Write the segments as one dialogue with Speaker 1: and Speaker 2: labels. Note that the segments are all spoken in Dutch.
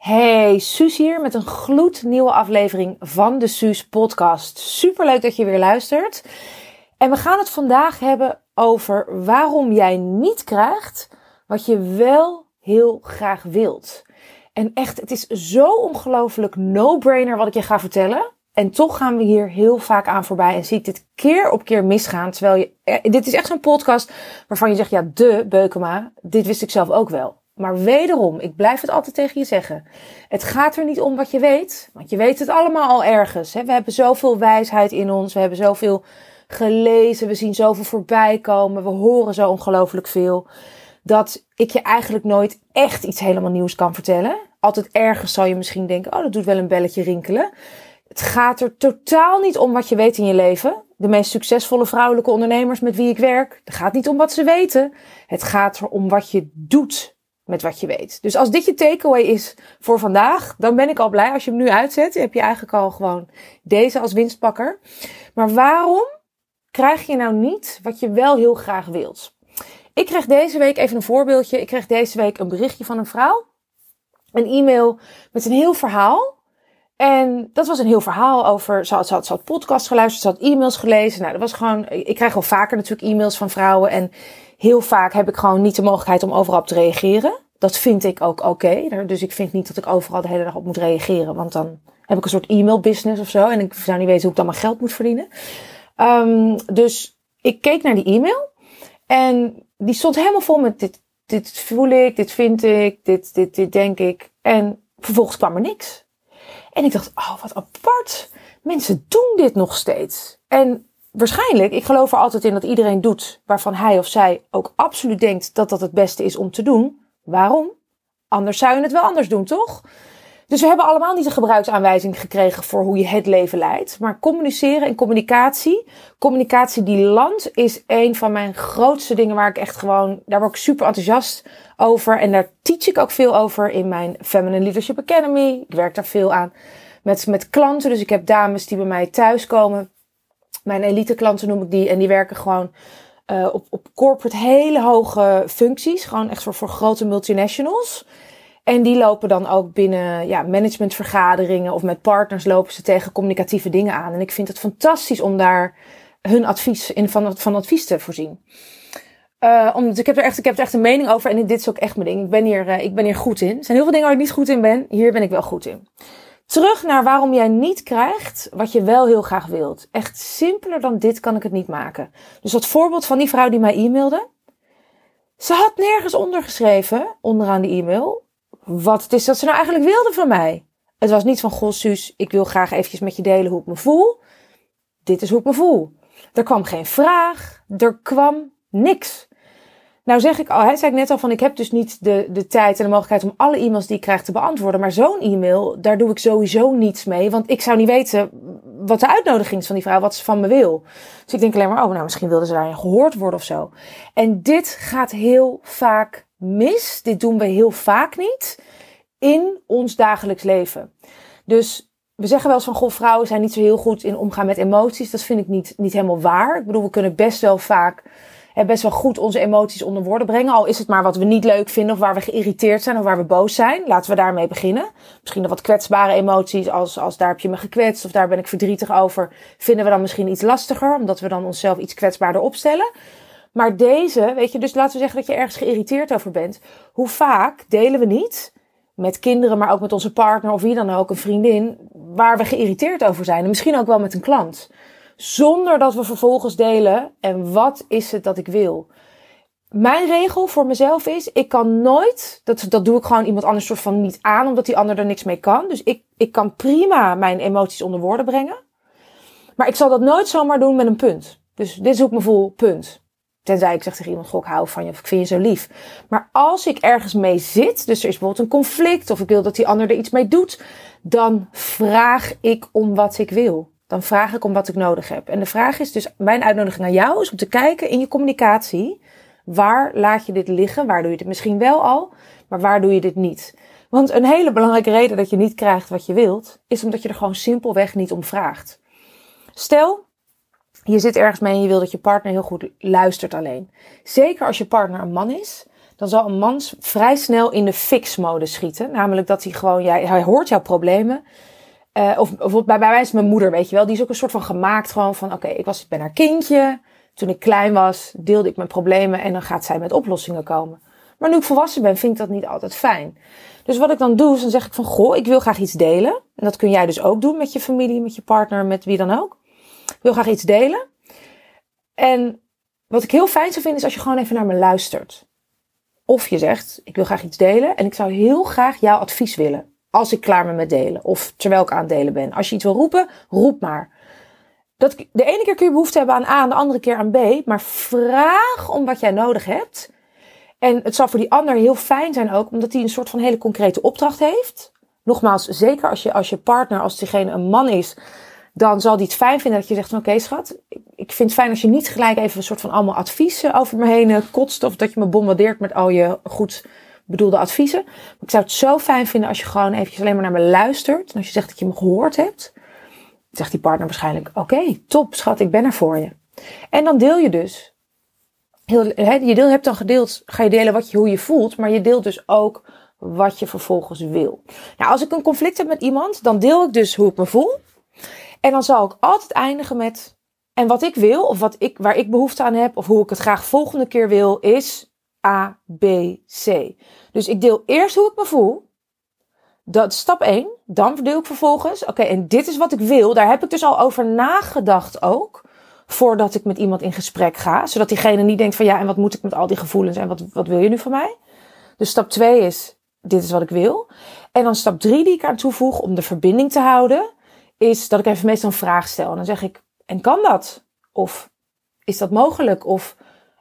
Speaker 1: Hey, Suus hier met een gloednieuwe aflevering van de Suus podcast. Superleuk dat je weer luistert. En we gaan het vandaag hebben over waarom jij niet krijgt wat je wel heel graag wilt. En echt, het is zo ongelooflijk no-brainer wat ik je ga vertellen. En toch gaan we hier heel vaak aan voorbij en zie ik dit keer op keer misgaan. Terwijl je, eh, dit is echt zo'n podcast waarvan je zegt, ja, de Beukema, dit wist ik zelf ook wel. Maar wederom, ik blijf het altijd tegen je zeggen. Het gaat er niet om wat je weet, want je weet het allemaal al ergens. Hè? We hebben zoveel wijsheid in ons, we hebben zoveel gelezen, we zien zoveel voorbij komen, we horen zo ongelooflijk veel. Dat ik je eigenlijk nooit echt iets helemaal nieuws kan vertellen. Altijd ergens zal je misschien denken, oh dat doet wel een belletje rinkelen. Het gaat er totaal niet om wat je weet in je leven. De meest succesvolle vrouwelijke ondernemers met wie ik werk. Het gaat niet om wat ze weten. Het gaat er om wat je doet met wat je weet. Dus als dit je takeaway is voor vandaag, dan ben ik al blij. Als je hem nu uitzet, heb je eigenlijk al gewoon deze als winstpakker. Maar waarom krijg je nou niet wat je wel heel graag wilt? Ik kreeg deze week even een voorbeeldje. Ik kreeg deze week een berichtje van een vrouw. Een e-mail met een heel verhaal. En dat was een heel verhaal over. Ze had, podcast geluisterd, ze had e-mails gelezen. Nou, dat was gewoon. Ik krijg wel vaker natuurlijk e-mails van vrouwen. En heel vaak heb ik gewoon niet de mogelijkheid om overal op te reageren. Dat vind ik ook oké. Dus ik vind niet dat ik overal de hele dag op moet reageren. Want dan heb ik een soort e-mail business of zo. En ik zou niet weten hoe ik dan mijn geld moet verdienen. Um, dus ik keek naar die e-mail. En die stond helemaal vol met dit, dit voel ik, dit vind ik, dit, dit, dit denk ik. En vervolgens kwam er niks. En ik dacht, oh wat apart. Mensen doen dit nog steeds. En waarschijnlijk, ik geloof er altijd in dat iedereen doet waarvan hij of zij ook absoluut denkt dat dat het beste is om te doen. Waarom? Anders zou je het wel anders doen, toch? Dus we hebben allemaal niet een gebruiksaanwijzing gekregen voor hoe je het leven leidt. Maar communiceren en communicatie, communicatie die landt, is een van mijn grootste dingen waar ik echt gewoon, daar word ik super enthousiast over. En daar teach ik ook veel over in mijn Feminine Leadership Academy. Ik werk daar veel aan met, met klanten. Dus ik heb dames die bij mij thuiskomen. Mijn elite klanten noem ik die. En die werken gewoon uh, op, op corporate hele hoge functies. Gewoon echt voor, voor grote multinationals. En die lopen dan ook binnen ja, managementvergaderingen of met partners lopen ze tegen communicatieve dingen aan. En ik vind het fantastisch om daar hun advies in van, van advies te voorzien. Uh, omdat ik heb er echt, ik heb er echt een mening over en dit is ook echt mijn ding. Ik ben hier, uh, ik ben hier goed in. Er zijn heel veel dingen waar ik niet goed in ben. Hier ben ik wel goed in. Terug naar waarom jij niet krijgt wat je wel heel graag wilt. Echt simpeler dan dit kan ik het niet maken. Dus dat voorbeeld van die vrouw die mij e-mailde. Ze had nergens ondergeschreven, onderaan de e-mail, wat het is dat ze nou eigenlijk wilde van mij. Het was niet van, goh Suus, ik wil graag eventjes met je delen hoe ik me voel. Dit is hoe ik me voel. Er kwam geen vraag, er kwam niks. Nou zeg ik al, hè, zei ik net al van ik heb dus niet de, de tijd en de mogelijkheid om alle e-mails die ik krijg te beantwoorden. Maar zo'n e-mail, daar doe ik sowieso niets mee. Want ik zou niet weten wat de uitnodiging is van die vrouw, wat ze van me wil. Dus ik denk alleen maar, oh nou misschien wilde ze daarin gehoord worden of zo. En dit gaat heel vaak mis. Dit doen we heel vaak niet in ons dagelijks leven. Dus we zeggen wel eens van, goh, vrouwen zijn niet zo heel goed in omgaan met emoties. Dat vind ik niet, niet helemaal waar. Ik bedoel, we kunnen best wel vaak best wel goed onze emoties onder woorden brengen. Al is het maar wat we niet leuk vinden of waar we geïrriteerd zijn of waar we boos zijn. Laten we daarmee beginnen. Misschien nog wat kwetsbare emoties als, als daar heb je me gekwetst of daar ben ik verdrietig over. Vinden we dan misschien iets lastiger omdat we dan onszelf iets kwetsbaarder opstellen. Maar deze, weet je, dus laten we zeggen dat je ergens geïrriteerd over bent. Hoe vaak delen we niet met kinderen, maar ook met onze partner of wie dan ook, een vriendin, waar we geïrriteerd over zijn. En misschien ook wel met een klant. Zonder dat we vervolgens delen en wat is het dat ik wil. Mijn regel voor mezelf is, ik kan nooit, dat, dat doe ik gewoon iemand anders soort van niet aan, omdat die ander er niks mee kan. Dus ik, ik kan prima mijn emoties onder woorden brengen. Maar ik zal dat nooit zomaar doen met een punt. Dus dit is hoe ik me voel, punt. Tenzij ik zeg tegen iemand, goh, ik hou van je of ik vind je zo lief. Maar als ik ergens mee zit, dus er is bijvoorbeeld een conflict of ik wil dat die ander er iets mee doet, dan vraag ik om wat ik wil. Dan vraag ik om wat ik nodig heb. En de vraag is dus, mijn uitnodiging aan jou is om te kijken in je communicatie. Waar laat je dit liggen? Waar doe je dit misschien wel al? Maar waar doe je dit niet? Want een hele belangrijke reden dat je niet krijgt wat je wilt, is omdat je er gewoon simpelweg niet om vraagt. Stel, je zit ergens mee en je wil dat je partner heel goed luistert alleen. Zeker als je partner een man is, dan zal een man vrij snel in de fix-mode schieten. Namelijk dat hij gewoon, jij, hij hoort jouw problemen. Uh, of bij, bij mij is mijn moeder, weet je wel, die is ook een soort van gemaakt gewoon van, oké, ik was, ik ben haar kindje. Toen ik klein was, deelde ik mijn problemen en dan gaat zij met oplossingen komen. Maar nu ik volwassen ben, vind ik dat niet altijd fijn. Dus wat ik dan doe, is dan zeg ik van, goh, ik wil graag iets delen. En dat kun jij dus ook doen met je familie, met je partner, met wie dan ook. Ik wil graag iets delen. En wat ik heel fijn zou vinden, is als je gewoon even naar me luistert. Of je zegt, ik wil graag iets delen en ik zou heel graag jouw advies willen. Als ik klaar ben met delen. Of terwijl ik aan delen ben. Als je iets wil roepen, roep maar. Dat, de ene keer kun je behoefte hebben aan A en de andere keer aan B. Maar vraag om wat jij nodig hebt. En het zal voor die ander heel fijn zijn ook, omdat hij een soort van hele concrete opdracht heeft. Nogmaals, zeker als je, als je partner, als diegene een man is, dan zal die het fijn vinden dat je zegt van oké schat, ik vind het fijn als je niet gelijk even een soort van allemaal adviezen over me heen eh, kotst. Of dat je me bombardeert met al je goed bedoelde adviezen. Maar ik zou het zo fijn vinden als je gewoon eventjes alleen maar naar me luistert. En als je zegt dat je me gehoord hebt, zegt die partner waarschijnlijk oké, top schat, ik ben er voor je. En dan deel je dus. Heel, je deel, hebt dan gedeeld, ga je delen wat je, hoe je voelt, maar je deelt dus ook wat je vervolgens wil. Nou, als ik een conflict heb met iemand, dan deel ik dus hoe ik me voel. En dan zal ik altijd eindigen met. En wat ik wil, of wat ik, waar ik behoefte aan heb, of hoe ik het graag volgende keer wil, is A, B, C. Dus ik deel eerst hoe ik me voel. Dat stap 1. Dan deel ik vervolgens. Oké, en dit is wat ik wil. Daar heb ik dus al over nagedacht ook. Voordat ik met iemand in gesprek ga. Zodat diegene niet denkt van ja, en wat moet ik met al die gevoelens en wat, wat wil je nu van mij? Dus stap 2 is, dit is wat ik wil. En dan stap 3 die ik aan toevoeg om de verbinding te houden is dat ik even meestal een vraag stel. En dan zeg ik, en kan dat? Of is dat mogelijk? Of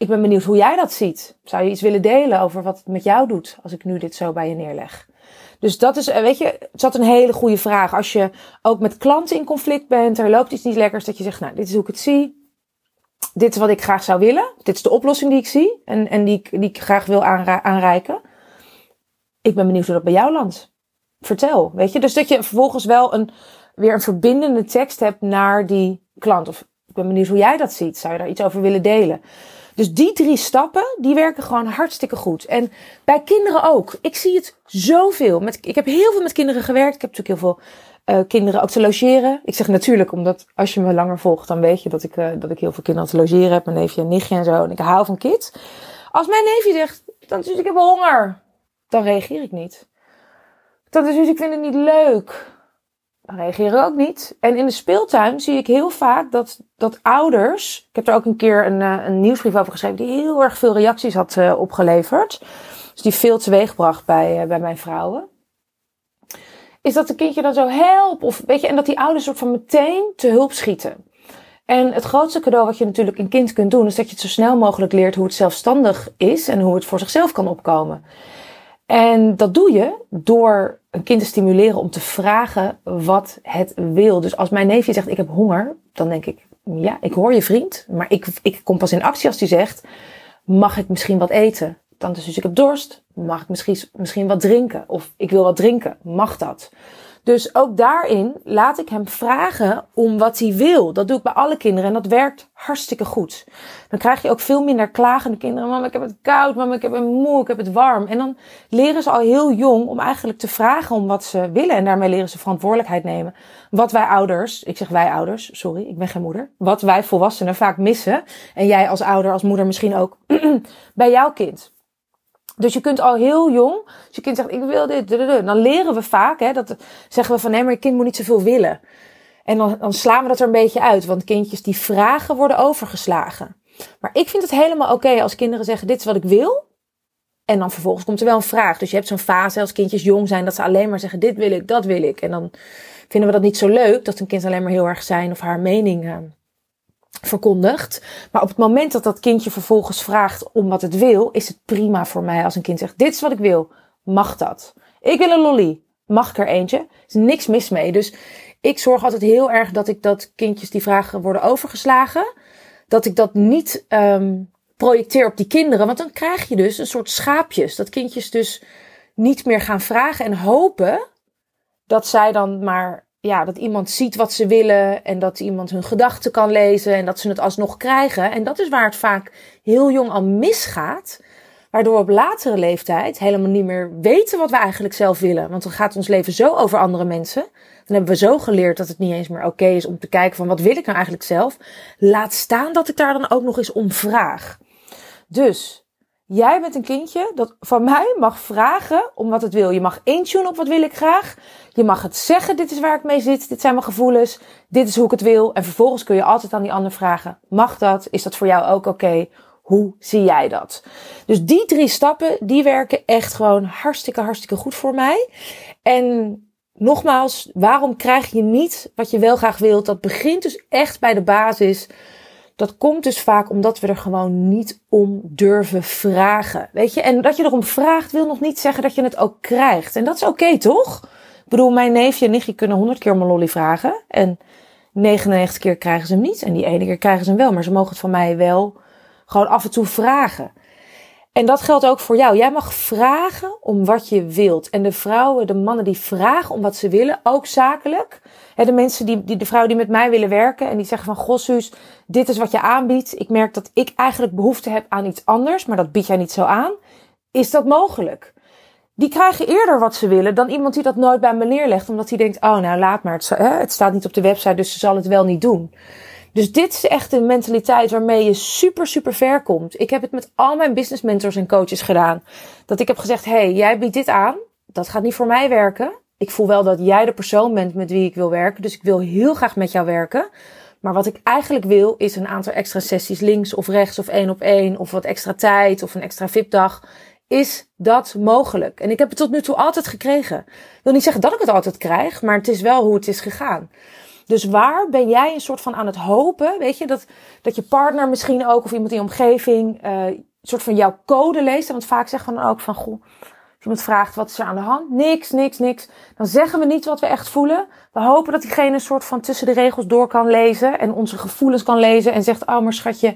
Speaker 1: ik ben benieuwd hoe jij dat ziet. Zou je iets willen delen over wat het met jou doet als ik nu dit zo bij je neerleg? Dus dat is, eh, weet je, het zat een hele goede vraag. Als je ook met klanten in conflict bent, er loopt iets niet lekkers, dat je zegt, nou, dit is hoe ik het zie. Dit is wat ik graag zou willen. Dit is de oplossing die ik zie en, en die, ik, die ik graag wil aanreiken. Ik ben benieuwd hoe dat bij jou landt. Vertel, weet je. Dus dat je vervolgens wel een, weer een verbindende tekst hebt naar die klant. Of ik ben benieuwd hoe jij dat ziet. Zou je daar iets over willen delen? Dus die drie stappen, die werken gewoon hartstikke goed. En bij kinderen ook. Ik zie het zoveel. Met, ik heb heel veel met kinderen gewerkt. Ik heb natuurlijk heel veel uh, kinderen ook te logeren. Ik zeg natuurlijk, omdat als je me langer volgt, dan weet je dat ik, uh, dat ik heel veel kinderen te logeren heb. Mijn neefje en nichtje en zo. En ik hou van kids. Als mijn neefje zegt, dan dus ik heb honger. Dan reageer ik niet. Dan is dus ik vind het niet leuk reageren ook niet. En in de speeltuin zie ik heel vaak dat, dat ouders. Ik heb er ook een keer een, uh, een nieuwsbrief over geschreven. die heel erg veel reacties had uh, opgeleverd. Dus die veel teweegbracht bij, uh, bij mijn vrouwen. Is dat de kindje dan zo help. Of weet je, en dat die ouders soort van meteen te hulp schieten. En het grootste cadeau wat je natuurlijk een kind kunt doen. is dat je het zo snel mogelijk leert hoe het zelfstandig is. en hoe het voor zichzelf kan opkomen. En dat doe je door een kind te stimuleren om te vragen wat het wil. Dus als mijn neefje zegt ik heb honger, dan denk ik, ja, ik hoor je vriend, maar ik, ik kom pas in actie als hij zegt, mag ik misschien wat eten? Dan dus ik heb dorst, mag ik misschien, misschien wat drinken? Of ik wil wat drinken, mag dat? Dus ook daarin laat ik hem vragen om wat hij wil. Dat doe ik bij alle kinderen en dat werkt hartstikke goed. Dan krijg je ook veel minder klagende kinderen. Mama, ik heb het koud. Mama, ik heb het moe. Ik heb het warm. En dan leren ze al heel jong om eigenlijk te vragen om wat ze willen. En daarmee leren ze verantwoordelijkheid nemen. Wat wij ouders, ik zeg wij ouders, sorry, ik ben geen moeder. Wat wij volwassenen vaak missen. En jij als ouder, als moeder misschien ook bij jouw kind. Dus je kunt al heel jong, als je kind zegt, ik wil dit, dan leren we vaak, hè, dat zeggen we van nee, maar je kind moet niet zoveel willen. En dan, dan slaan we dat er een beetje uit, want kindjes die vragen worden overgeslagen. Maar ik vind het helemaal oké als kinderen zeggen, dit is wat ik wil. En dan vervolgens komt er wel een vraag. Dus je hebt zo'n fase als kindjes jong zijn, dat ze alleen maar zeggen, dit wil ik, dat wil ik. En dan vinden we dat niet zo leuk, dat een kind alleen maar heel erg zijn of haar mening uh, verkondigt. Maar op het moment dat dat kindje vervolgens vraagt om wat het wil, is het prima voor mij als een kind zegt: Dit is wat ik wil. Mag dat? Ik wil een lolly. Mag ik er eentje? Er is niks mis mee. Dus ik zorg altijd heel erg dat ik dat kindjes die vragen worden overgeslagen, dat ik dat niet um, projecteer op die kinderen. Want dan krijg je dus een soort schaapjes. Dat kindjes dus niet meer gaan vragen en hopen dat zij dan maar ja, dat iemand ziet wat ze willen en dat iemand hun gedachten kan lezen en dat ze het alsnog krijgen. En dat is waar het vaak heel jong al misgaat. Waardoor we op latere leeftijd helemaal niet meer weten wat we eigenlijk zelf willen. Want dan gaat ons leven zo over andere mensen. Dan hebben we zo geleerd dat het niet eens meer oké is om te kijken van wat wil ik nou eigenlijk zelf. Laat staan dat ik daar dan ook nog eens om vraag. Dus jij bent een kindje dat van mij mag vragen om wat het wil. Je mag intunen op wat wil ik graag. Je mag het zeggen, dit is waar ik mee zit, dit zijn mijn gevoelens, dit is hoe ik het wil. En vervolgens kun je altijd aan die ander vragen, mag dat? Is dat voor jou ook oké? Hoe zie jij dat? Dus die drie stappen, die werken echt gewoon hartstikke, hartstikke goed voor mij. En nogmaals, waarom krijg je niet wat je wel graag wilt? Dat begint dus echt bij de basis. Dat komt dus vaak omdat we er gewoon niet om durven vragen. Weet je, en dat je erom vraagt wil nog niet zeggen dat je het ook krijgt. En dat is oké, toch? Ik bedoel, mijn neefje en nichtje kunnen honderd keer een lolly vragen. En 99 keer krijgen ze hem niet. En die ene keer krijgen ze hem wel. Maar ze mogen het van mij wel gewoon af en toe vragen. En dat geldt ook voor jou. Jij mag vragen om wat je wilt. En de vrouwen, de mannen die vragen om wat ze willen, ook zakelijk. de mensen die, die, de vrouwen die met mij willen werken en die zeggen van, goh Suus, dit is wat je aanbiedt. Ik merk dat ik eigenlijk behoefte heb aan iets anders, maar dat bied jij niet zo aan. Is dat mogelijk? Die krijgen eerder wat ze willen dan iemand die dat nooit bij me neerlegt, omdat hij denkt, oh nou laat maar, het, het staat niet op de website, dus ze zal het wel niet doen. Dus dit is echt een mentaliteit waarmee je super, super ver komt. Ik heb het met al mijn business mentors en coaches gedaan. Dat ik heb gezegd, hey, jij biedt dit aan. Dat gaat niet voor mij werken. Ik voel wel dat jij de persoon bent met wie ik wil werken. Dus ik wil heel graag met jou werken. Maar wat ik eigenlijk wil, is een aantal extra sessies links of rechts of één op één. Of wat extra tijd of een extra VIP-dag. Is dat mogelijk? En ik heb het tot nu toe altijd gekregen. Ik wil niet zeggen dat ik het altijd krijg, maar het is wel hoe het is gegaan. Dus waar ben jij een soort van aan het hopen? Weet je, dat, dat je partner misschien ook of iemand in je omgeving uh, een soort van jouw code leest. Want vaak zeggen we dan ook van, goh, als iemand vraagt wat is er aan de hand? Niks, niks, niks. Dan zeggen we niet wat we echt voelen. We hopen dat diegene een soort van tussen de regels door kan lezen en onze gevoelens kan lezen en zegt, oh maar schatje,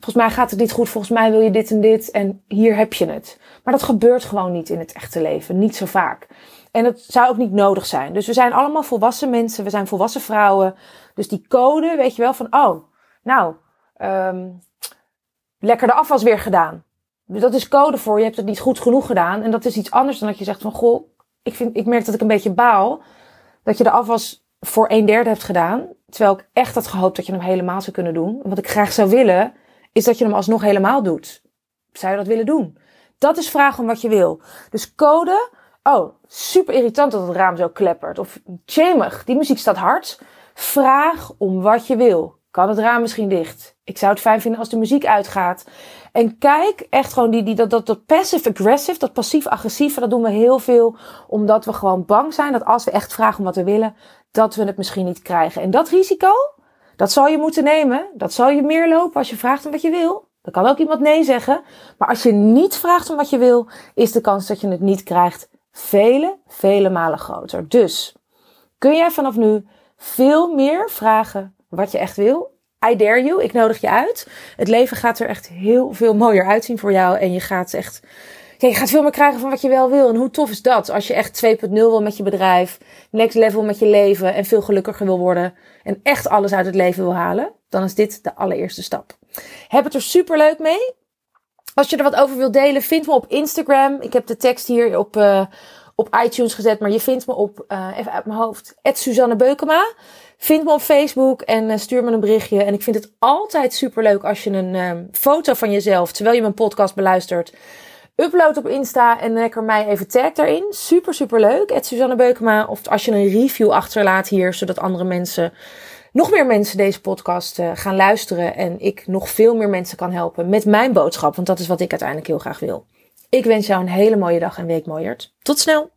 Speaker 1: volgens mij gaat het niet goed, volgens mij wil je dit en dit en hier heb je het. Maar dat gebeurt gewoon niet in het echte leven, niet zo vaak. En het zou ook niet nodig zijn. Dus we zijn allemaal volwassen mensen, we zijn volwassen vrouwen. Dus die code, weet je wel, van oh, nou, um, lekker de afwas weer gedaan. Dus dat is code voor je hebt het niet goed genoeg gedaan. En dat is iets anders dan dat je zegt van goh, ik, vind, ik merk dat ik een beetje baal. Dat je de afwas voor een derde hebt gedaan. Terwijl ik echt had gehoopt dat je hem helemaal zou kunnen doen. En wat ik graag zou willen, is dat je hem alsnog helemaal doet. Zou je dat willen doen? Dat is vragen om wat je wil. Dus code Oh, super irritant dat het raam zo kleppert. Of tjemig, die muziek staat hard. Vraag om wat je wil. Kan het raam misschien dicht? Ik zou het fijn vinden als de muziek uitgaat. En kijk echt gewoon die, die, dat, dat, dat passive-aggressive, dat passief-agressieve, dat doen we heel veel omdat we gewoon bang zijn dat als we echt vragen om wat we willen, dat we het misschien niet krijgen. En dat risico, dat zal je moeten nemen. Dat zal je meer lopen als je vraagt om wat je wil. Dan kan ook iemand nee zeggen. Maar als je niet vraagt om wat je wil, is de kans dat je het niet krijgt vele, vele malen groter. Dus kun jij vanaf nu veel meer vragen wat je echt wil. I dare you, ik nodig je uit. Het leven gaat er echt heel veel mooier uitzien voor jou. En je gaat echt, ja, je gaat veel meer krijgen van wat je wel wil. En hoe tof is dat als je echt 2.0 wil met je bedrijf, next level met je leven en veel gelukkiger wil worden. En echt alles uit het leven wil halen. Dan is dit de allereerste stap. Heb het er super leuk mee. Als je er wat over wilt delen, vind me op Instagram. Ik heb de tekst hier op, uh, op iTunes gezet, maar je vindt me op, uh, even uit mijn hoofd, Suzanne Beukema. Vind me op Facebook en uh, stuur me een berichtje. En ik vind het altijd super leuk als je een foto van jezelf, terwijl je mijn podcast beluistert, upload op Insta en lekker mij even tag daarin. Super, super leuk. Suzanne Beukema. Of als je een review achterlaat hier, zodat andere mensen nog meer mensen deze podcast uh, gaan luisteren en ik nog veel meer mensen kan helpen met mijn boodschap, want dat is wat ik uiteindelijk heel graag wil. Ik wens jou een hele mooie dag en week mooiert. Tot snel!